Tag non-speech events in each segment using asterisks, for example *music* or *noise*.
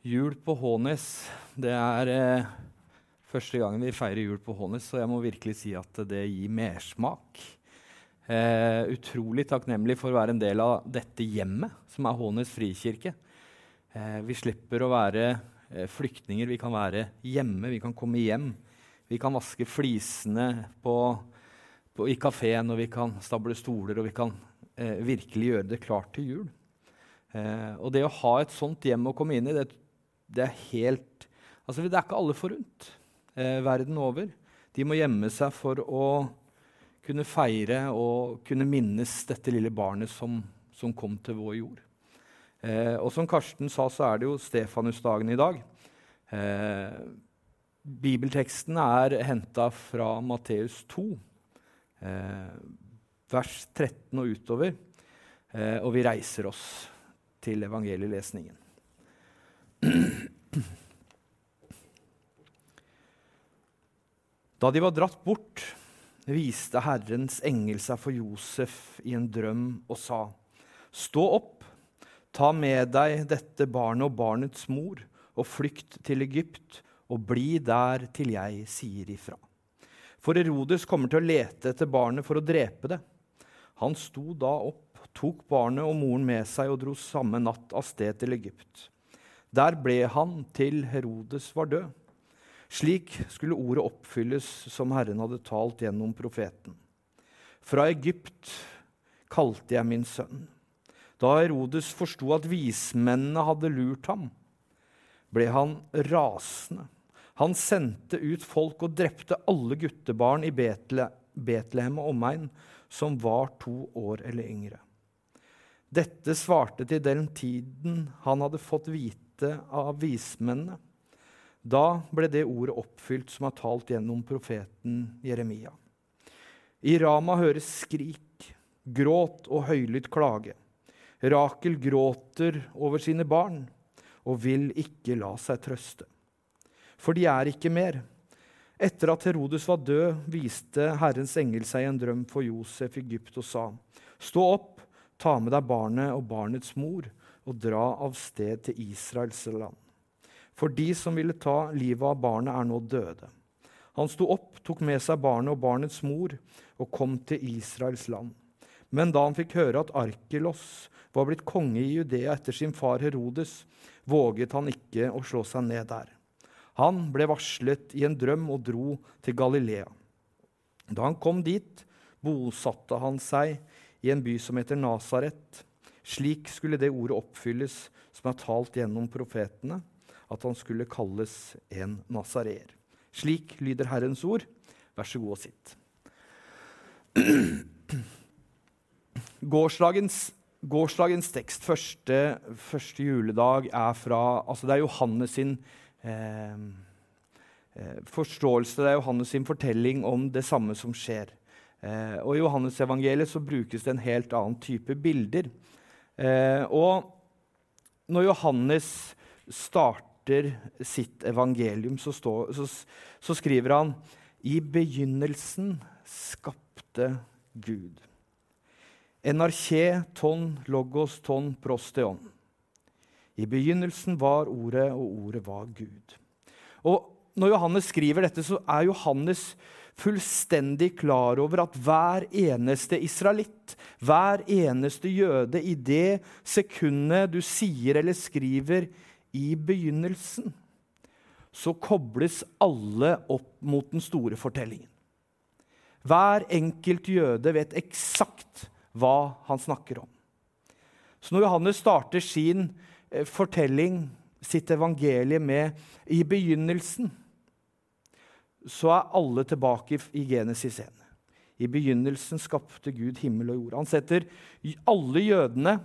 Jul på Hånes. Det er eh, første gangen vi feirer jul på Hånes, så jeg må virkelig si at det gir mersmak. Eh, utrolig takknemlig for å være en del av dette hjemmet, som er Hånes frikirke. Eh, vi slipper å være eh, flyktninger. Vi kan være hjemme, vi kan komme hjem. Vi kan vaske flisene på, på, i kafeen, og vi kan stable stoler, og vi kan eh, virkelig gjøre det klart til jul. Eh, og det å ha et sånt hjem å komme inn i, det det er helt Altså, det er ikke alle forunt eh, verden over. De må gjemme seg for å kunne feire og kunne minnes dette lille barnet som, som kom til vår jord. Eh, og som Karsten sa, så er det jo Stefanusdagen i dag. Eh, bibelteksten er henta fra Matteus 2, eh, vers 13 og utover. Eh, og vi reiser oss til evangelielesningen. Da de var dratt bort, viste Herrens engel seg for Josef i en drøm og sa.: Stå opp, ta med deg dette barnet og barnets mor, og flykt til Egypt, og bli der til jeg sier ifra. For Herodes kommer til å lete etter barnet for å drepe det. Han sto da opp, tok barnet og moren med seg og dro samme natt av sted til Egypt. Der ble han til Herodes var død. Slik skulle ordet oppfylles som Herren hadde talt gjennom profeten. Fra Egypt kalte jeg min sønn. Da Herodes forsto at vismennene hadde lurt ham, ble han rasende. Han sendte ut folk og drepte alle guttebarn i Betlehem og omegn som var to år eller yngre. Dette svarte til den tiden han hadde fått vite vite av vismennene. Da ble det ordet oppfylt som er talt gjennom profeten Jeremia. I Rama høres skrik, gråt og høylytt klage. Rakel gråter over sine barn og vil ikke la seg trøste. For de er ikke mer. Etter at Herodes var død, viste Herrens engel seg en drøm for Josef i Egypt og sa.: Stå opp, ta med deg barnet og barnets mor og dra av sted til Israels land. For de som ville ta livet av barnet, er nå døde. Han sto opp, tok med seg barnet og barnets mor og kom til Israels land. Men da han fikk høre at Arkelos var blitt konge i Judea etter sin far Herodes, våget han ikke å slå seg ned der. Han ble varslet i en drøm og dro til Galilea. Da han kom dit, bosatte han seg i en by som heter Nasaret slik skulle det ordet oppfylles som er talt gjennom profetene, at han skulle kalles en nasareer. Slik lyder Herrens ord. Vær så god og sitt. *clears throat* Gårsdagens, gårsdagens tekst, første, første, juledag, er fra altså Det er Johannes sin eh, eh, forståelse, det er Johannes sin fortelling om det samme som skjer. Eh, og I Johannesevangeliet brukes det en helt annen type bilder. Eh, og når Johannes starter sitt evangelium, så, stå, så, så skriver han i begynnelsen skapte Gud. Enarché ton logos ton prosteon. I begynnelsen var Ordet, og Ordet var Gud. Og Når Johannes skriver dette, så er Johannes fullstendig klar over at hver eneste israelitt, hver eneste jøde, i det sekundet du sier eller skriver 'i begynnelsen', så kobles alle opp mot den store fortellingen. Hver enkelt jøde vet eksakt hva han snakker om. Så når Johannes starter sin eh, fortelling, sitt evangelie, med 'i begynnelsen', så er alle tilbake i Genesis 1. I begynnelsen skapte Gud himmel og jord. Han setter alle jødene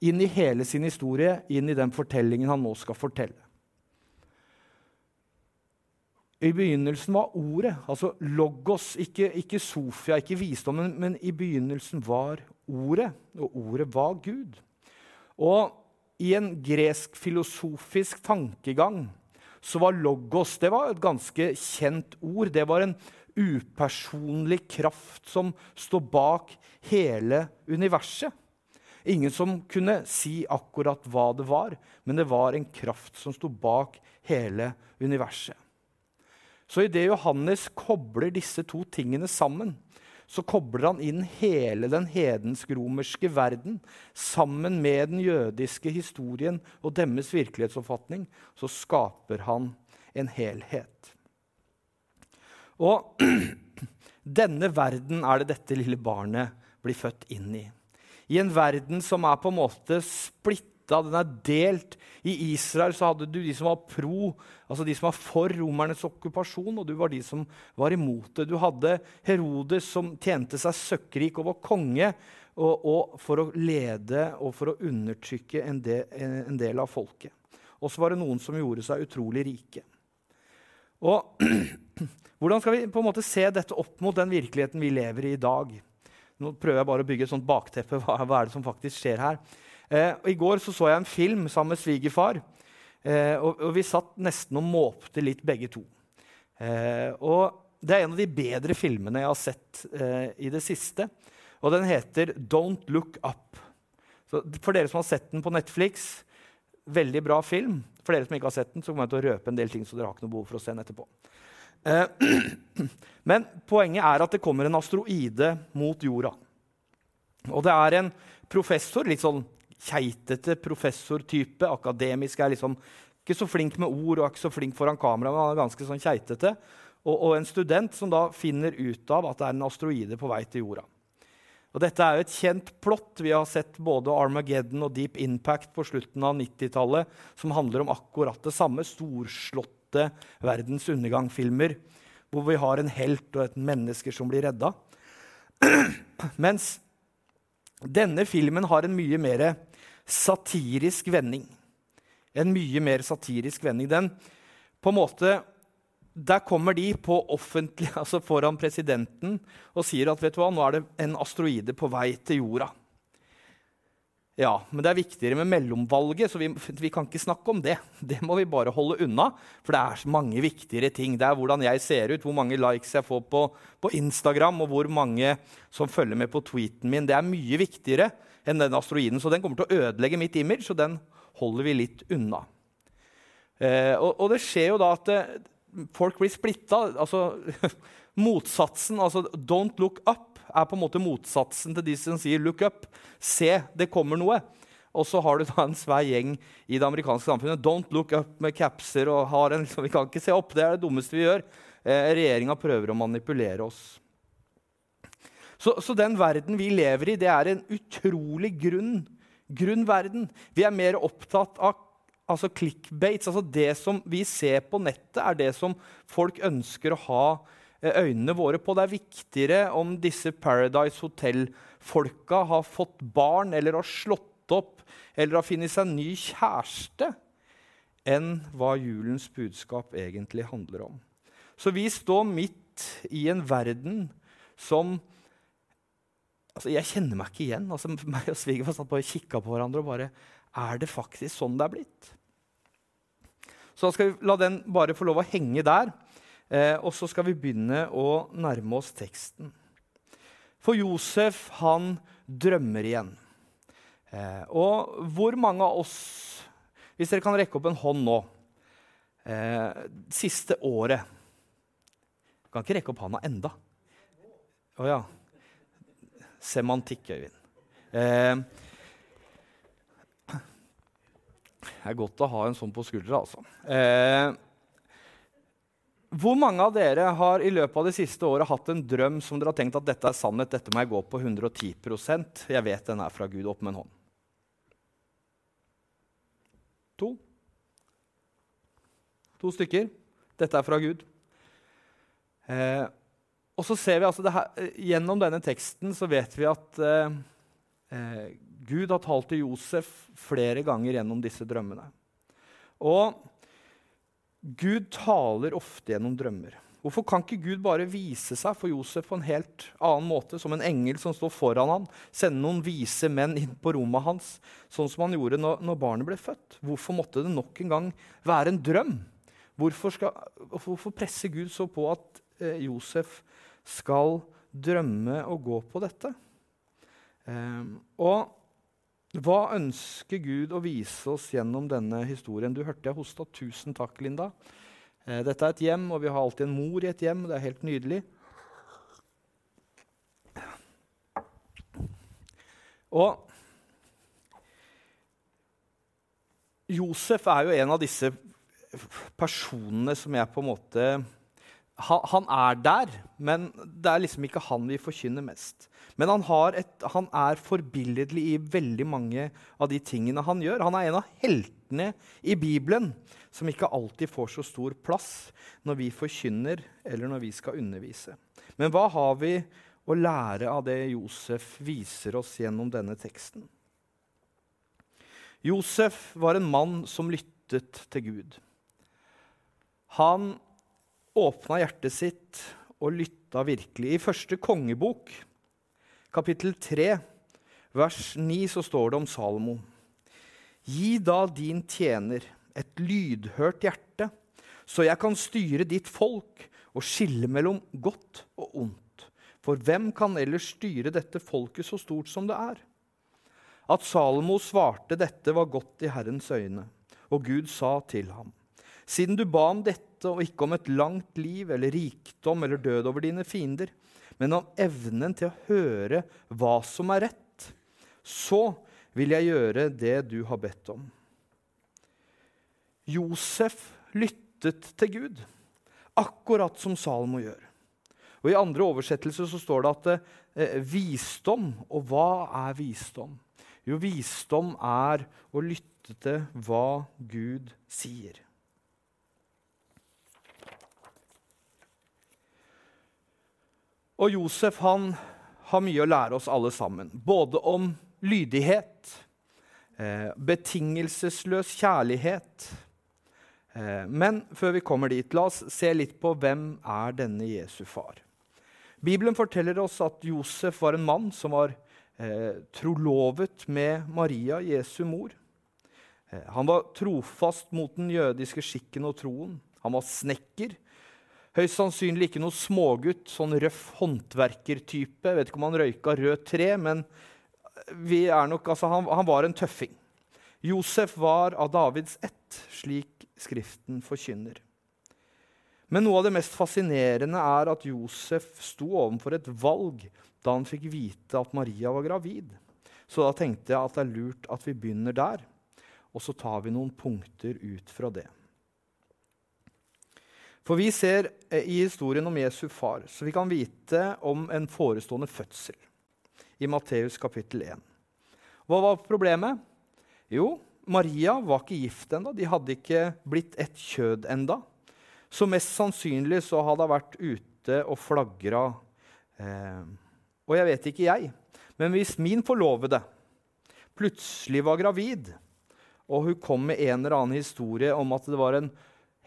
inn i hele sin historie, inn i den fortellingen han nå skal fortelle. I begynnelsen var ordet, altså logos, ikke, ikke Sofia, ikke visdommen, men i begynnelsen var ordet, og ordet var Gud. Og i en gresk filosofisk tankegang så var logos det var et ganske kjent ord. Det var en upersonlig kraft som står bak hele universet. Ingen som kunne si akkurat hva det var, men det var en kraft som sto bak hele universet. Så idet Johannes kobler disse to tingene sammen, så kobler han inn hele den hedensk-romerske verden sammen med den jødiske historien og deres virkelighetsoppfatning. Så skaper han en helhet. Og *clears throat* denne verden er det dette lille barnet blir født inn i. I en verden som er på en måte splitta, den er delt. I Israel så hadde du de som var pro, altså de som var for romernes okkupasjon, og du var de som var imot det. Du hadde Herodes som tjente seg søkkrik og var konge og, og for å lede og for å undertrykke en del, en del av folket. Og så var det noen som gjorde seg utrolig rike. Og *clears throat* Hvordan skal vi på en måte se dette opp mot den virkeligheten vi lever i i dag? Nå prøver jeg bare å bygge et sånt bakteppe. *laughs* Hva er det som faktisk skjer her? Eh, I går så, så jeg en film sammen med svigerfar. Eh, og, og, vi satt nesten og måpte litt, begge to. Eh, og Det er en av de bedre filmene jeg har sett eh, i det siste. Og den heter 'Don't Look Up'. Så for dere som har sett den på Netflix, veldig bra film. For dere som ikke har sett den, så kommer jeg til å røpe en del ting. så dere har ikke noe behov for å se den etterpå. Eh, *clears throat* men poenget er at det kommer en asteroide mot jorda. Og det er en professor, litt sånn keitete professortype. Akademisk er liksom ikke så flink med ord og er ikke så flink foran kamera. men han er ganske sånn keitete. Og, og, en student som da finner ut av at det er en asteroide på vei til jorda. Og Dette er jo et kjent plott. Vi har sett både Armageddon og Deep Impact på slutten av 90-tallet, som handler om akkurat det samme. Storslåtte verdens undergang-filmer hvor vi har en helt og et menneske som blir redda. *clears throat* Mens denne filmen har en mye mer satirisk vending. En mye mer satirisk vending. Den på en måte Der kommer de på offentlig, *laughs* altså foran presidenten og sier at vet du hva, nå er det en asteroide på vei til jorda. Ja, men det er viktigere med mellomvalget, så vi, vi, kan ikke snakke om det. Det må vi bare holde unna, for det er så mange viktigere ting. Det er hvordan jeg ser ut, hvor mange likes jeg får på, på Instagram, og hvor mange som følger med på tweeten min. Det er mye viktigere enn den asteroiden, så den kommer til å ødelegge mitt image, og den holder vi litt unna. Eh, og, og, det skjer jo da at eh, folk blir splitta. Altså, *laughs* motsatsen, altså 'don't look up', er på en måte motsatsen til de som sier 'look up'. Se, det kommer noe. Og så har du da en svær gjeng i det amerikanske samfunnet. Don't look up med capser og har en, liksom, Vi kan ikke se opp. Det er det dummeste vi gjør. Eh, Regjeringa prøver å manipulere oss. Så, så, den verden vi lever i, det er en utrolig grunn, grunn verden. Vi er mer opptatt av altså clickbates. Altså det som vi ser på nettet, er det som folk ønsker å ha øynene våre på. Det er viktigere om disse Paradise Hotel-folka har fått barn eller har slått opp eller har funnet seg ny kjæreste, enn hva julens budskap egentlig handler om. Så vi står midt i en verden som altså Jeg kjenner meg ikke igjen. Altså, *laughs* meg og svigerfar satt bare og kikka på hverandre og bare Er det faktisk sånn det er blitt? Så da skal vi la den bare få lov å henge der. Eh, og så skal vi begynne å nærme oss teksten. For Josef, han drømmer igjen. Eh, og hvor mange av oss, hvis dere kan rekke opp en hånd nå eh, Siste året Jeg kan ikke rekke opp hånda enda. Å oh, ja. Semantikk, Øyvind. Eh, det er godt å ha en sånn på skuldra, altså. Eh, hvor mange av dere har i løpet av det siste året hatt en drøm som dere har tenkt at dette er sannhet, dette må jeg gå på 110% Jeg vet den er fra Gud. Opp med en hånd. To. To stykker. Dette er fra Gud. Eh, og så ser vi altså her, Gjennom denne teksten så vet vi at eh, eh, Gud har talt til Josef flere ganger gjennom disse drømmene. Og Gud taler ofte gjennom drømmer. Hvorfor kan ikke Gud bare vise seg for Josef på en helt annen måte, som en engel som står foran ham, sende noen vise menn inn på rommet hans, sånn som han gjorde når, når barnet ble født? Hvorfor måtte det nok en gang være en drøm? Hvorfor, skal, hvorfor presser Gud så på at eh, Josef skal drømme og gå på dette? Eh, og Hva ønsker Gud å vise oss gjennom denne historien? Du hørte jeg hosta. Tusen takk, Linda. Eh, dette er et hjem, og vi har alltid en mor i et hjem. Det er helt nydelig. Og Josef er jo en av disse personene som jeg på en måte han, han, er der, men det er liksom ikke han vi forkynner mest. Men han, et, han, er forbilledlig i veldig mange av de tingene han gjør. Han er en av heltene i Bibelen som ikke alltid får så stor plass når vi forkynner eller når vi skal undervise. Men hva har vi å lære av det Josef viser oss gjennom denne teksten? Josef var en mann som lyttet til Gud. Han åpna hjertet sitt og lytta virkelig. I første kongebok, kapittel 3, vers 9, så står det om Salomo. Gi da din tjener et lydhørt hjerte, så jeg kan styre ditt folk og skille mellom godt og ondt. For hvem kan ellers styre dette folket så stort som det er? At Salomo svarte dette, var godt i Herrens øyne, og Gud sa til ham.: Siden du ba om dette og ikke om et langt liv eller rikdom eller død over dine fiender, men om evnen til å høre hva som er rett, så vil jeg gjøre det du har bedt om. Josef lyttet til Gud, akkurat som Salomo gjør. Og I andre oversettelser så står det at eh, visdom Og hva er visdom? Jo, visdom er å lytte til hva Gud sier. Og Josef han har mye å lære oss alle sammen. Både om lydighet, eh, betingelsesløs kjærlighet. Eh, men før vi kommer dit, la oss se litt på hvem er denne Jesu far. Bibelen forteller oss at Josef var en mann som var eh, trolovet med Maria, Jesu mor. Eh, han var trofast mot den jødiske skikken og troen. Han var snekker. Høyst sannsynlig ikke noe smågutt, sånn røff håndverkertype. Vet ikke om han røyka rødt tre, men nok, altså, han, han var en tøffing. Josef var av Davids ett, slik Skriften forkynner. Men noe av det mest fascinerende er at Josef sto overfor et valg da han fikk vite at Maria var gravid. Så da tenkte jeg at det er lurt at vi begynner der, og så tar vi noen punkter ut fra det. For vi ser eh, i historien om Jesu far, så vi kan vite om en forestående fødsel i Matteus kapittel 1. Hva var problemet? Jo, Maria var ikke gift enda. De hadde ikke blitt ett kjød enda. Så mest sannsynlig så hadde hun vært ute og flagra eh, og jeg vet ikke, jeg. Men hvis min forlovede plutselig var gravid, og hun kom med en eller annen historie om at det var en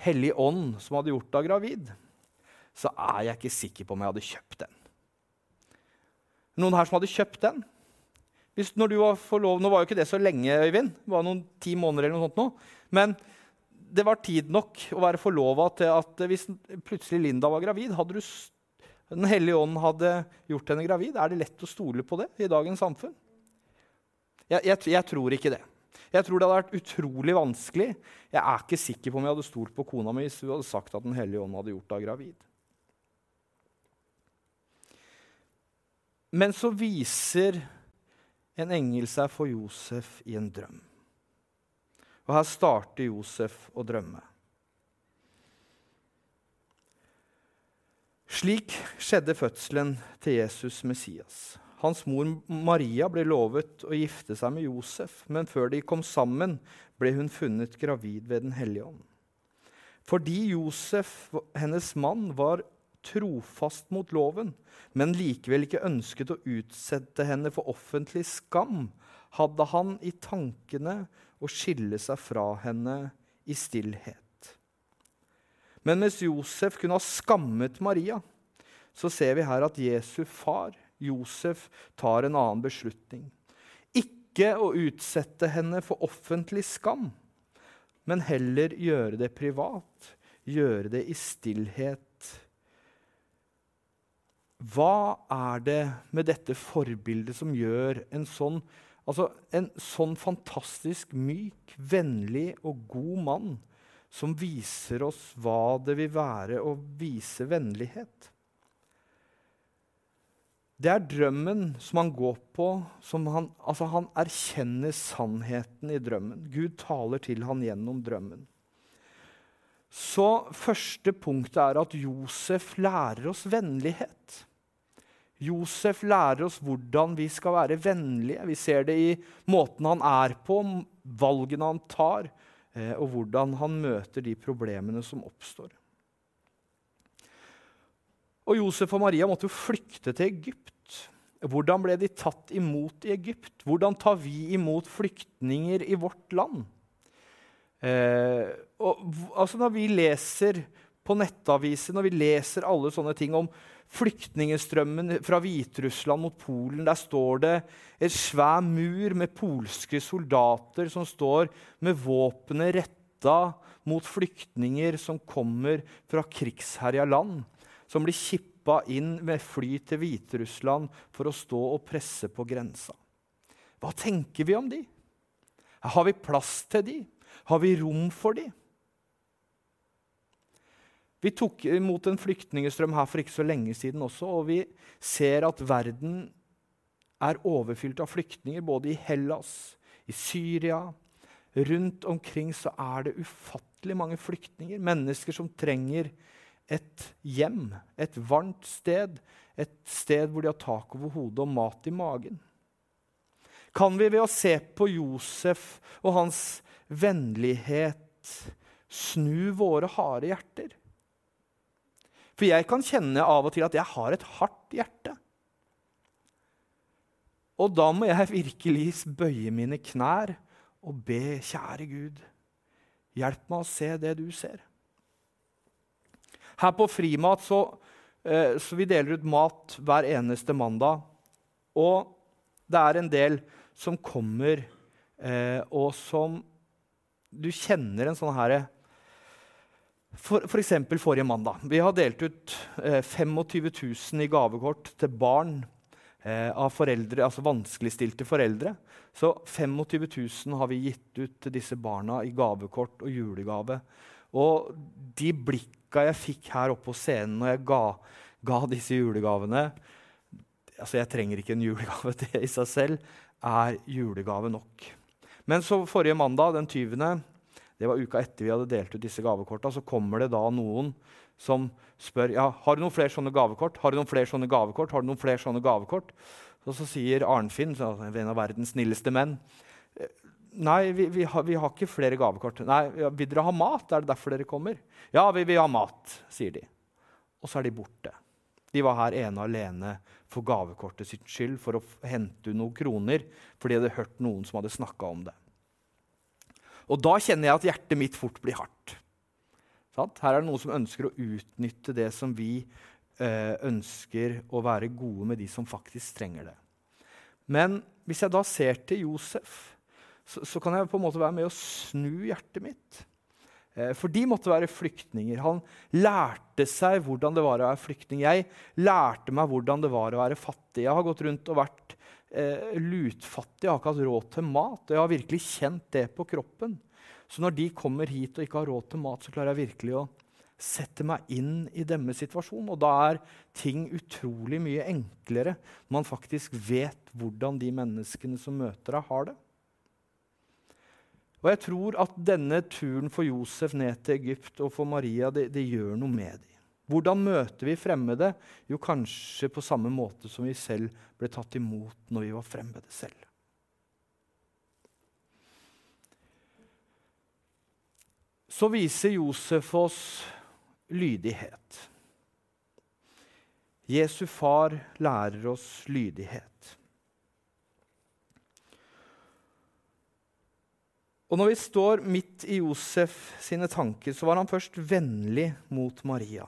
hellig ånd som hadde gjort deg gravid, så er jeg ikke sikker på om jeg hadde kjøpt den. Noen her som hadde kjøpt den? Hvis, når du var forlov, Nå var jo ikke det så lenge, Øyvind. Det var noen ti måneder eller noe sånt nå. Men det var tid nok å være forlova til at hvis plutselig Linda var gravid, hadde du den hellige ånd hadde gjort henne gravid. Er det lett å stole på det i dagens samfunn? Jeg, jeg, jeg, tror ikke det. Jeg tror det hadde vært utrolig vanskelig. Jeg er ikke sikker på om jeg hadde stolt på kona mi hvis hun hadde sagt at Den hellige ånd hadde gjort henne gravid. Men så viser en engel seg for Josef i en drøm. Og her starter Josef å drømme. Slik skjedde fødselen til Jesus Messias. Hans mor Maria ble lovet å gifte seg med Josef, men før de kom sammen, ble hun funnet gravid ved Den hellige ånd. Fordi Josef, hennes mann, var trofast mot loven, men likevel ikke ønsket å utsette henne for offentlig skam, hadde han i tankene å skille seg fra henne i stillhet. Men mens Josef kunne ha skammet Maria, så ser vi her at Jesu far, Josef, tar en annen beslutning. Ikke å utsette henne for offentlig skam, men heller gjøre det privat, gjøre det i stillhet. Hva er det med dette forbildet som gjør en sånn Altså en sånn fantastisk myk, vennlig og god mann som viser oss hva det vil være å vise vennlighet. Det er drømmen som han går på. Han, altså han erkjenner sannheten i drømmen. Gud taler til han gjennom drømmen. Så første punktet er at Josef lærer oss vennlighet. Josef lærer oss hvordan vi skal være vennlige. Vi ser det i måten han er på, valgene han tar, eh, og hvordan han møter de problemene som oppstår. Og Josef og Maria måtte jo flykte til Egypt. Hvordan ble de tatt imot i Egypt? Hvordan tar vi imot flyktninger i vårt land? Eh, og, altså når vi leser på nettaviser, når vi leser alle sånne ting om flyktningstrømmen fra Hviterussland mot Polen, der står det et svær mur med polske soldater som står med våpenet retta mot flyktninger som kommer fra krigsherja land, som blir kippa inn med fly til Hviterussland for å stå og presse på grensa. Hva tenker vi om de? Har vi plass til de? Har vi rom for de? Vi tok imot en flyktningstrøm her for ikke så lenge siden også, og vi ser at verden er overfylt av flyktninger både i Hellas, i Syria Rundt omkring så er det ufattelig mange flyktninger. Mennesker som trenger et hjem, et varmt sted, et sted hvor de har tak over hodet og mat i magen. Kan vi ved å se på Josef og hans vennlighet snu våre harde hjerter. For jeg kan kjenne av og til at jeg har et hardt hjerte. Og da må jeg virkelig bøye mine knær og be, kjære Gud, hjelp meg å se det du ser. Her på Frimat så, eh, så vi deler ut mat hver eneste mandag. Og det er en del som kommer, eh, og som du kjenner en sånn herre for, for eksempel forrige mandag. Vi har delt ut eh, 25 000 i gavekort til barn eh, av foreldre, altså vanskeligstilte foreldre. Så 25 000 har vi gitt ut til disse barna i gavekort og julegave. Og de blikka jeg fikk her oppe på scenen når jeg ga, ga disse julegavene altså Jeg trenger ikke en julegave, *laughs* til i seg selv er julegave nok. Men så forrige mandag, den 20., det var uka etter vi hadde delt ut disse gavekorta, så kommer det da noen som spør ja, har du noen flere sånne gavekort. Har du noen flere sånne gavekort? Har du noen flere sånne gavekort? Og så sier Arnfinn, en av verdens snilleste menn, nei, vi, vi, har, vi har, ikke flere gavekort. Nei, Vil dere ha mat? Er det derfor dere kommer? Ja, vi vil ha mat, sier de. Og så er de borte. De var her ene og alene for gavekortet sitt skyld, for å hente noen kroner, for de hadde hørt noen som hadde snakka om det. Og da kjenner jeg at hjertet mitt fort blir hardt. Her er det noen som ønsker å utnytte det som vi eh, ønsker å være gode med de som faktisk trenger det. Men hvis jeg da ser til Josef, så, så kan jeg på en måte være med å snu hjertet mitt. Eh, for de måtte være flyktninger. Han lærte seg hvordan det var å være flyktning. Jeg lærte meg hvordan det var å være fattig. Jeg har gått rundt og vært eh, lutfattig, jeg har ikke hatt råd til mat. Og jeg har virkelig kjent det på kroppen. Så når de kommer hit og ikke har råd til mat, så klarer jeg virkelig å sette meg inn i deres situasjon. Og da er ting utrolig mye enklere når man faktisk vet hvordan de menneskene som møter deg, har det. Og jeg tror at denne turen for Josef ned til Egypt og for Maria det, det gjør noe med dem. Hvordan møter vi fremmede? Jo, kanskje på samme måte som vi selv ble tatt imot når vi var fremmede selv. Så viser Josef oss lydighet. Jesu far lærer oss lydighet. Og når vi står midt i Josef sine tanker, så var han først vennlig mot Maria.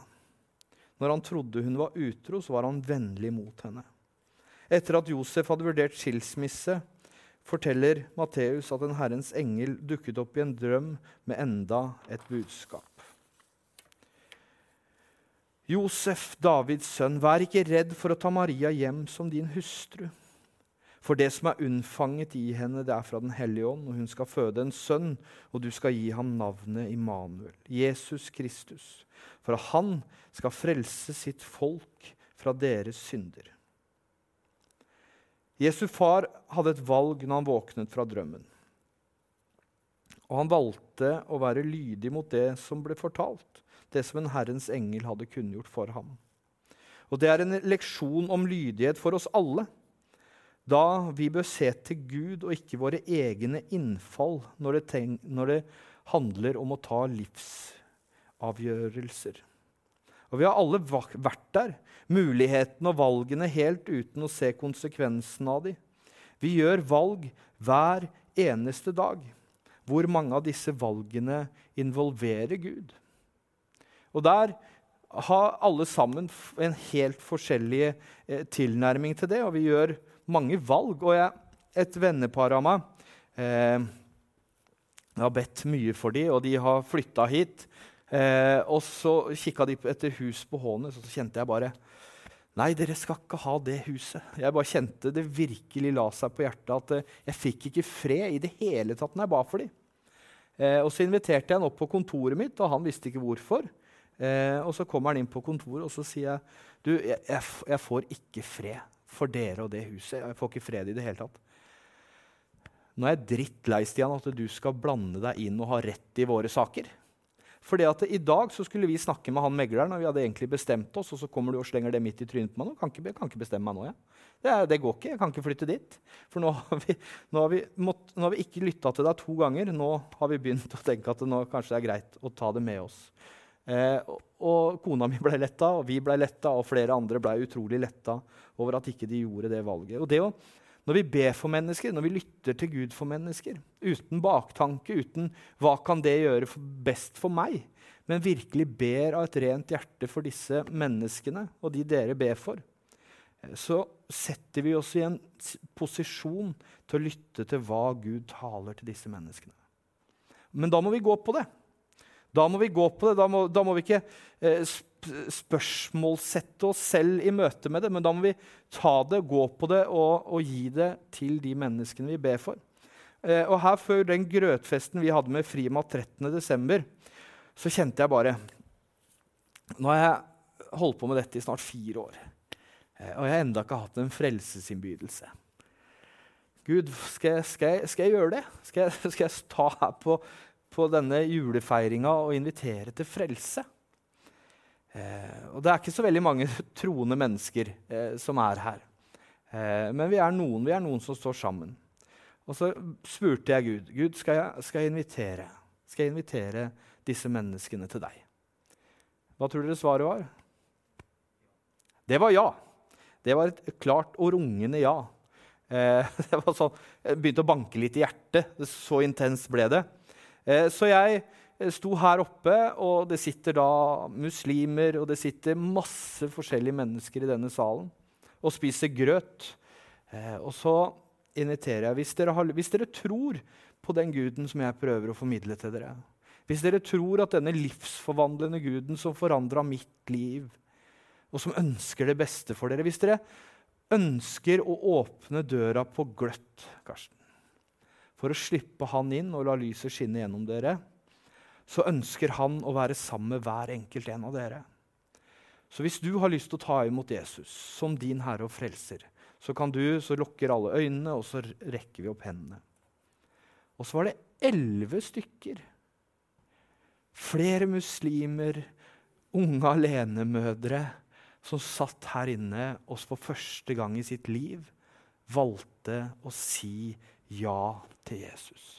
Når han trodde hun var utro, så var han vennlig mot henne. Etter at Josef hadde vurdert skilsmisse, forteller Matteus at en Herrens engel dukket opp i en drøm med enda et budskap. Josef, Davids sønn, vær ikke redd for å ta Maria hjem som din hustru. For det som er unnfanget i henne, det er fra Den hellige ånd, og hun skal føde en sønn, og du skal gi ham navnet Immanuel, Jesus Kristus, for han skal frelse sitt folk fra deres synder. Jesu far hadde et valg når han våknet fra drømmen. Og han valgte å være lydig mot det som ble fortalt, det som en Herrens engel hadde kunngjort for ham. Og det er en leksjon om lydighet for oss alle da vi bør se til Gud og ikke våre egne innfall når det, når det handler om å ta livsavgjørelser. Og vi har alle vært der, mulighetene og valgene helt uten å se konsekvensen av dem. Vi gjør valg hver eneste dag. Hvor mange av disse valgene involverer Gud? Og der har alle sammen en helt forskjellig eh, tilnærming til det, og vi gjør mange valg. Og jeg, et vennepar av meg eh, Jeg har bedt mye for dem, og de har flytta hit. Eh, og så kikka de etter hus på Hånes, og så kjente jeg bare Nei, dere skal ikke ha det huset. Jeg bare kjente det virkelig la seg på hjertet at eh, jeg fikk ikke fred i det hele tatt når jeg ba for dem. Eh, og så inviterte jeg han opp på kontoret mitt, og han visste ikke hvorfor. Eh, og så kommer han inn på kontoret, og så sier jeg du, jeg, jeg, jeg får ikke fred for dere og det huset. Jeg får ikke fred i det hele tatt. Nå er jeg drittlei Stian, at du skal blande deg inn og ha rett i våre saker. Fordi at I dag så skulle vi snakke med han megleren, og vi hadde egentlig bestemt oss, og så kommer du og slenger det midt i trynet på meg. Nå kan ikke, kan ikke bestemme meg nå. Ja. Det, det, går ikke. Jeg kan ikke flytte dit. For nå har vi, nå har vi, mått, nå har vi ikke lytta til deg to ganger. Nå har vi begynt å tenke at nå kanskje det er greit å ta det med oss. Eh, og, og, kona mi ble letta, og vi ble letta, og flere andre ble utrolig letta over at ikke de gjorde det valget. Og det å, når vi ber for mennesker, når vi lytter til Gud for mennesker, uten baktanke, uten 'hva kan det gjøre for best for meg', men virkelig ber av et rent hjerte for disse menneskene og de dere ber for, eh, så setter vi oss i en posisjon til å lytte til hva Gud taler til disse menneskene. Men da må vi gå på det. Da må vi gå på det. Da må, da må vi ikke eh, spørsmålsette oss selv i møte med det, men da må vi ta det, gå på det og, og gi det til de menneskene vi ber for. Eh, og her Før den grøtfesten vi hadde med Frimat 13.12., så kjente jeg bare Nå har jeg holdt på med dette i snart fire år, eh, og jeg har enda ikke hatt en frelsesinnbydelse. Gud, skal jeg, skal, jeg, skal jeg, gjøre det? Skal jeg, skal jeg ta her på på denne julefeiringa og invitere til frelse. Eh, og det er ikke så veldig mange *laughs* troende mennesker eh, som er her. Eh, men vi er, noen, vi er noen som står sammen. Og så spurte jeg Gud Gud, skal jeg, skal jeg invitere Skal jeg invitere disse menneskene til deg. Hva tror dere svaret var? Det var ja. Det var et klart og rungende ja. Eh, *laughs* det var sånn, jeg begynte å banke litt i hjertet. Så intenst ble det. Eh, så jeg eh, sto her oppe, og det sitter da muslimer og det sitter masse forskjellige mennesker i denne salen og spiser grøt. Eh, og så inviterer jeg hvis dere, har, hvis dere tror på den guden som jeg prøver å formidle til dere, hvis dere tror at denne livsforvandlende guden som forandra mitt liv, og som ønsker det beste for dere Hvis dere ønsker å åpne døra på gløtt, Karsten, for å slippe han inn og la lyset skinne gjennom dere, så ønsker han å være sammen med hver enkelt en av dere. Så hvis du har lyst til å ta imot Jesus som din Herre og Frelser, så kan du, så lukker alle øynene, og så rekker vi opp hendene. Og så var det elleve stykker. Flere muslimer, unge alenemødre, som satt her inne og for første gang i sitt liv valgte å si ja til Jesus.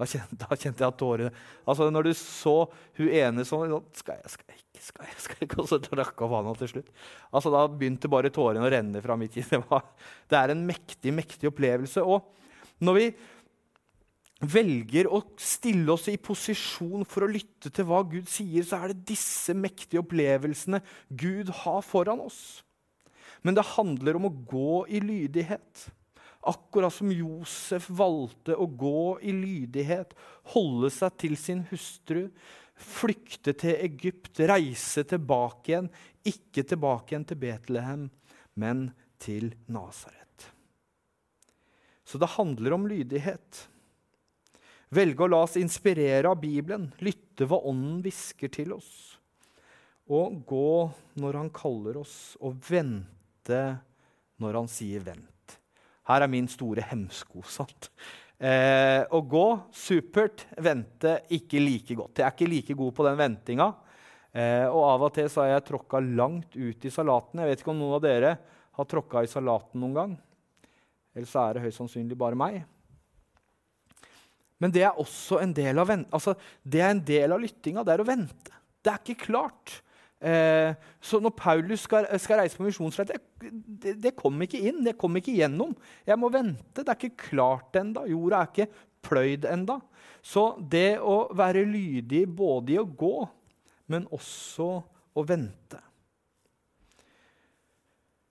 Da kjente, da kjente jeg at tårene altså Når du så hun ene sånn Skal jeg, skal jeg ikke, skal jeg, skal jeg ikke? Og så drakk av vannet til slutt. Altså Da begynte bare tårene å renne fra mitt kinn. *laughs* det er en mektig, mektig opplevelse. Og når vi velger å stille oss i posisjon for å lytte til hva Gud sier, så er det disse mektige opplevelsene Gud har foran oss. Men det handler om å gå i lydighet. Akkurat som Josef valgte å gå i lydighet, holde seg til sin hustru, flykte til Egypt, reise tilbake igjen. Ikke tilbake igjen til Betlehem, men til Nasaret. Så det handler om lydighet. Velge å la oss inspirere av Bibelen, lytte hva Ånden hvisker til oss. Og gå når Han kaller oss, og vente når Han sier 'vent'. Her er min store hemsko. sant? Eh, å gå supert, vente ikke like godt. Jeg er ikke like god på den ventinga. Eh, og av og til så har jeg tråkka langt ut i salaten. Jeg vet ikke om noen av dere har tråkka i salaten noen gang. Eller så er det høyst sannsynlig bare meg. Men det er også en del av, altså, det er en del av lyttinga. Det er å vente. Det er ikke klart. Eh, så når Paulus skal, skal reise på misjonsreise det, det kom ikke inn. Det kom ikke gjennom. Jeg må vente. Det er ikke klart enda. Jorda er ikke pløyd enda. Så det å være lydig både i å gå, men også å vente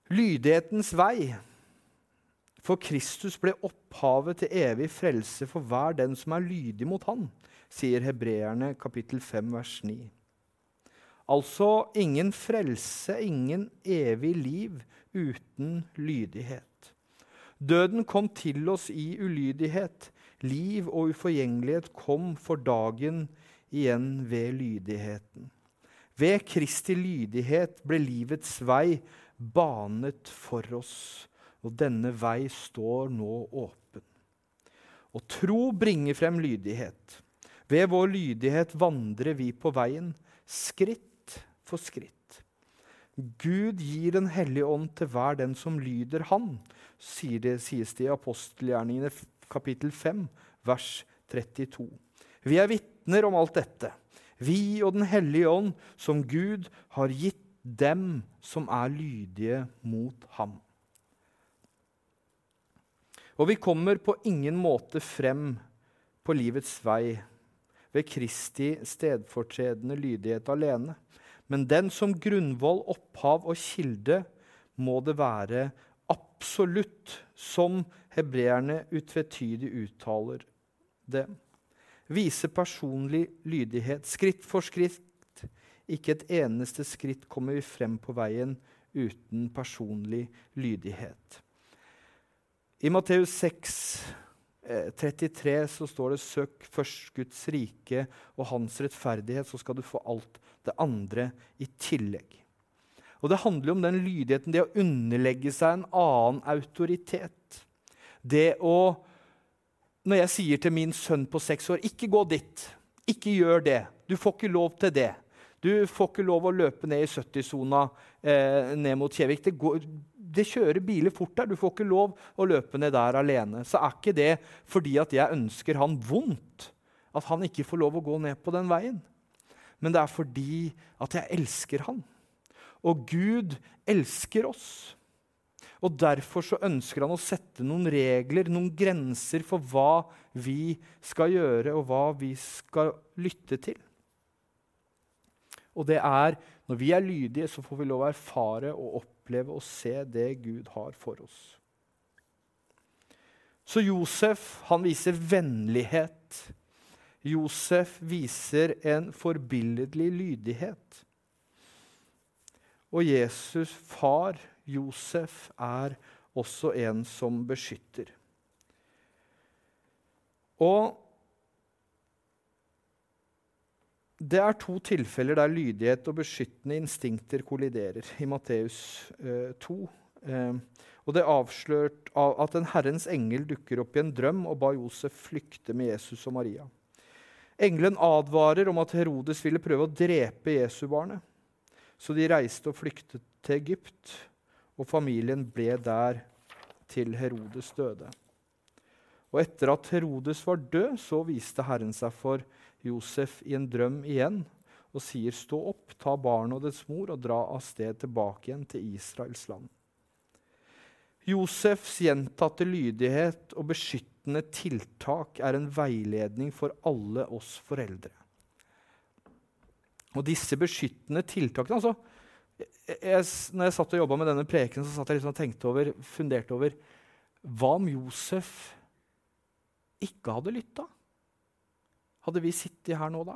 Lydighetens vei for Kristus ble opphavet til evig frelse for hver den som er lydig mot Han, sier hebreerne kapittel 5, vers 9. Altså ingen frelse, ingen evig liv uten lydighet. Døden kom til oss i ulydighet. Liv og uforgjengelighet kom for dagen igjen ved lydigheten. Ved Kristi lydighet ble livets vei banet for oss og denne vei står nå åpen. Og tro bringer frem lydighet. Ved vår lydighet vandrer vi på veien, skritt for skritt. Gud gir Den hellige ånd til hver den som lyder Han, sier det, sies det i apostelgjerningene kapittel 5, vers 32. Vi er vitner om alt dette, vi og Den hellige ånd, som Gud har gitt dem som er lydige mot ham. Og vi kommer på ingen måte frem på livets vei ved Kristi stedfortredende lydighet alene. Men den som grunnvoll, opphav og kilde må det være absolutt, som hebreerne utvetydig uttaler det. Vise personlig lydighet, skritt for skritt. Ikke et eneste skritt kommer vi frem på veien uten personlig lydighet. I Matteus 6, 33 eh, så står det 'søk først Guds rike og hans rettferdighet', så skal du få alt det andre i tillegg. Og Det handler om den lydigheten, det å underlegge seg en annen autoritet. Det å Når jeg sier til min sønn på seks år 'ikke gå dit', 'ikke gjør det', 'du får ikke lov til det', du får ikke lov å løpe ned i 70-sona eh, ned mot Kjevik. Det går, det kjører biler fort der. Du får ikke lov å løpe ned der alene. Så er ikke det fordi at jeg ønsker han vondt at han ikke får lov å gå ned på den veien. Men det er fordi at jeg elsker han. Og Gud elsker oss. Og Derfor så ønsker han å sette noen regler, noen grenser for hva vi skal gjøre, og hva vi skal lytte til. Og det er når vi er lydige, så får vi lov å erfare og oppleve og se det Gud har for oss. Så Josef han viser vennlighet. Josef viser en forbilledlig lydighet. Og Jesus, far Josef, er også en som beskytter. Og Det er to tilfeller der lydighet og beskyttende instinkter kolliderer i Matteus eh, 2. Eh, og det er avslørt av at en Herrens engel dukker opp i en drøm og ba Josef flykte med Jesus og Maria. Engelen advarer om at Herodes ville prøve å drepe Jesubarnet. Så de reiste og flyktet til Egypt, og familien ble der til Herodes døde. Og etter at Herodes var død, så viste Herren seg for Josef i en drøm igjen og sier, 'Stå opp, ta barnet og dets mor og dra av sted tilbake igjen til Israels land.' Josefs gjentatte lydighet og beskyttende tiltak er en veiledning for alle oss foreldre. Og disse beskyttende tiltakene altså, jeg, når jeg satt og jobba med denne preken, så satt jeg liksom og tenkte over, funderte over Hva om Josef ikke hadde lytta? Hadde vi sittet her nå da?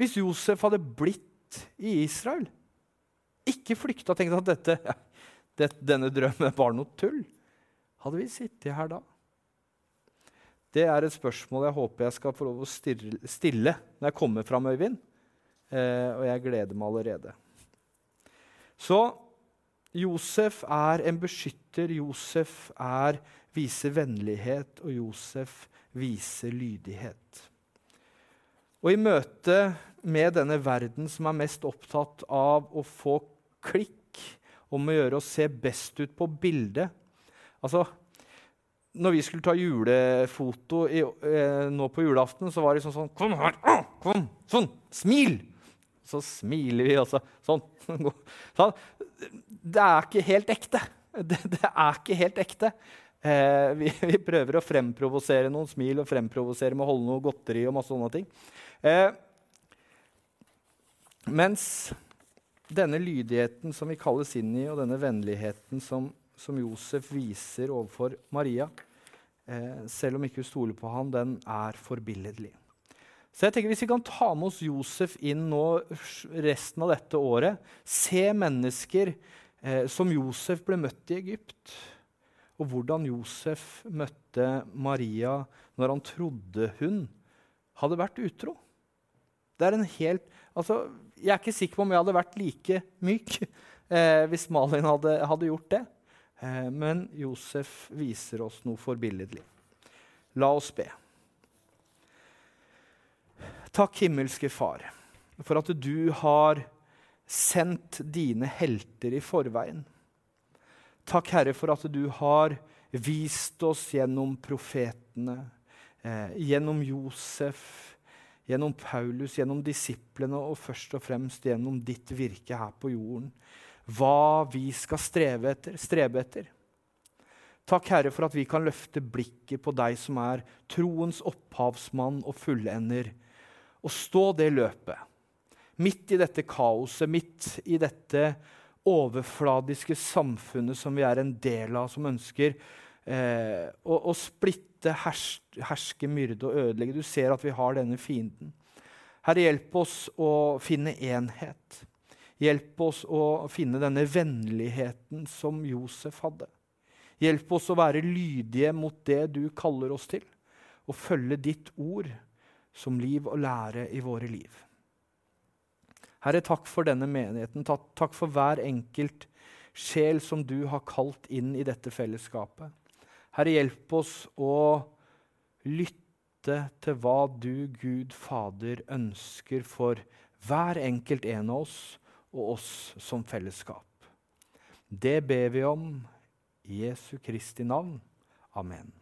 Hvis Josef hadde blitt i Israel, ikke flykta og tenkt at dette, det, denne drømmen var noe tull hadde vi sittet her da? Det er et spørsmål jeg håper jeg skal få lov å stille når jeg kommer fram, Øyvind. Eh, og jeg gleder meg allerede. Så Josef er en beskytter. Josef er, viser vennlighet, og Josef viser lydighet. Og i møte med denne verden som er mest opptatt av å få klikk, om å gjøre å se best ut på bildet Altså, når vi skulle ta julefoto i, eh, nå på julaften, så var det sånn sånn Kom her! Kom! Sånn! Smil! Så smiler vi, altså. Sånn. *laughs* sånn. Det er ikke helt ekte. *laughs* Det, det er ikke helt ekte. Eh, vi, *laughs* vi, prøver å fremprovosere noen smil og fremprovosere med å holde noe godteri og masse sånne ting. Eh, mens denne lydigheten som vi kalles inn i, og denne vennligheten som som Josef viser overfor Maria, eh, selv om ikke hun stoler på ham, den er forbilledlig. Så jeg tenker Hvis vi kan ta med oss Josef inn nå resten av dette året, se mennesker eh, som Josef ble møtt i Egypt, og hvordan Josef møtte Maria når han trodde hun hadde vært utro. Det er en helt, altså, Jeg er ikke sikker på om jeg hadde vært like myk eh, hvis Malin hadde, hadde gjort det. Eh, men Josef viser oss noe forbilledlig. La oss be. Takk, himmelske Far, for at du har sendt dine helter i forveien. Takk, Herre, for at du har vist oss gjennom profetene, eh, gjennom Josef, gjennom Paulus, gjennom disiplene og først og fremst gjennom ditt virke her på jorden hva vi skal streve etter, strebe etter. Takk, Herre, for at vi kan løfte blikket på deg som er troens opphavsmann og fullender, og stå det løpet. Midt i dette kaoset, midt i dette overfladiske samfunnet som vi er en del av, som ønsker eh, å, å, splitte, herske, herske, myrde og ødelegge. Du ser at vi har denne fienden. Herre, hjelp oss å finne enhet. Hjelp oss å finne denne vennligheten som Josef hadde. Hjelp oss å være lydige mot det du kaller oss til, og følge ditt ord som liv og lære i våre liv. Herre, takk for denne menigheten. Takk for hver enkelt sjel som du har kalt inn i dette fellesskapet. Herre, hjelp oss å lytte til hva du, Gud Fader, ønsker for hver enkelt en av oss og oss som fellesskap. Det ber vi om i Jesu Kristi navn. Amen.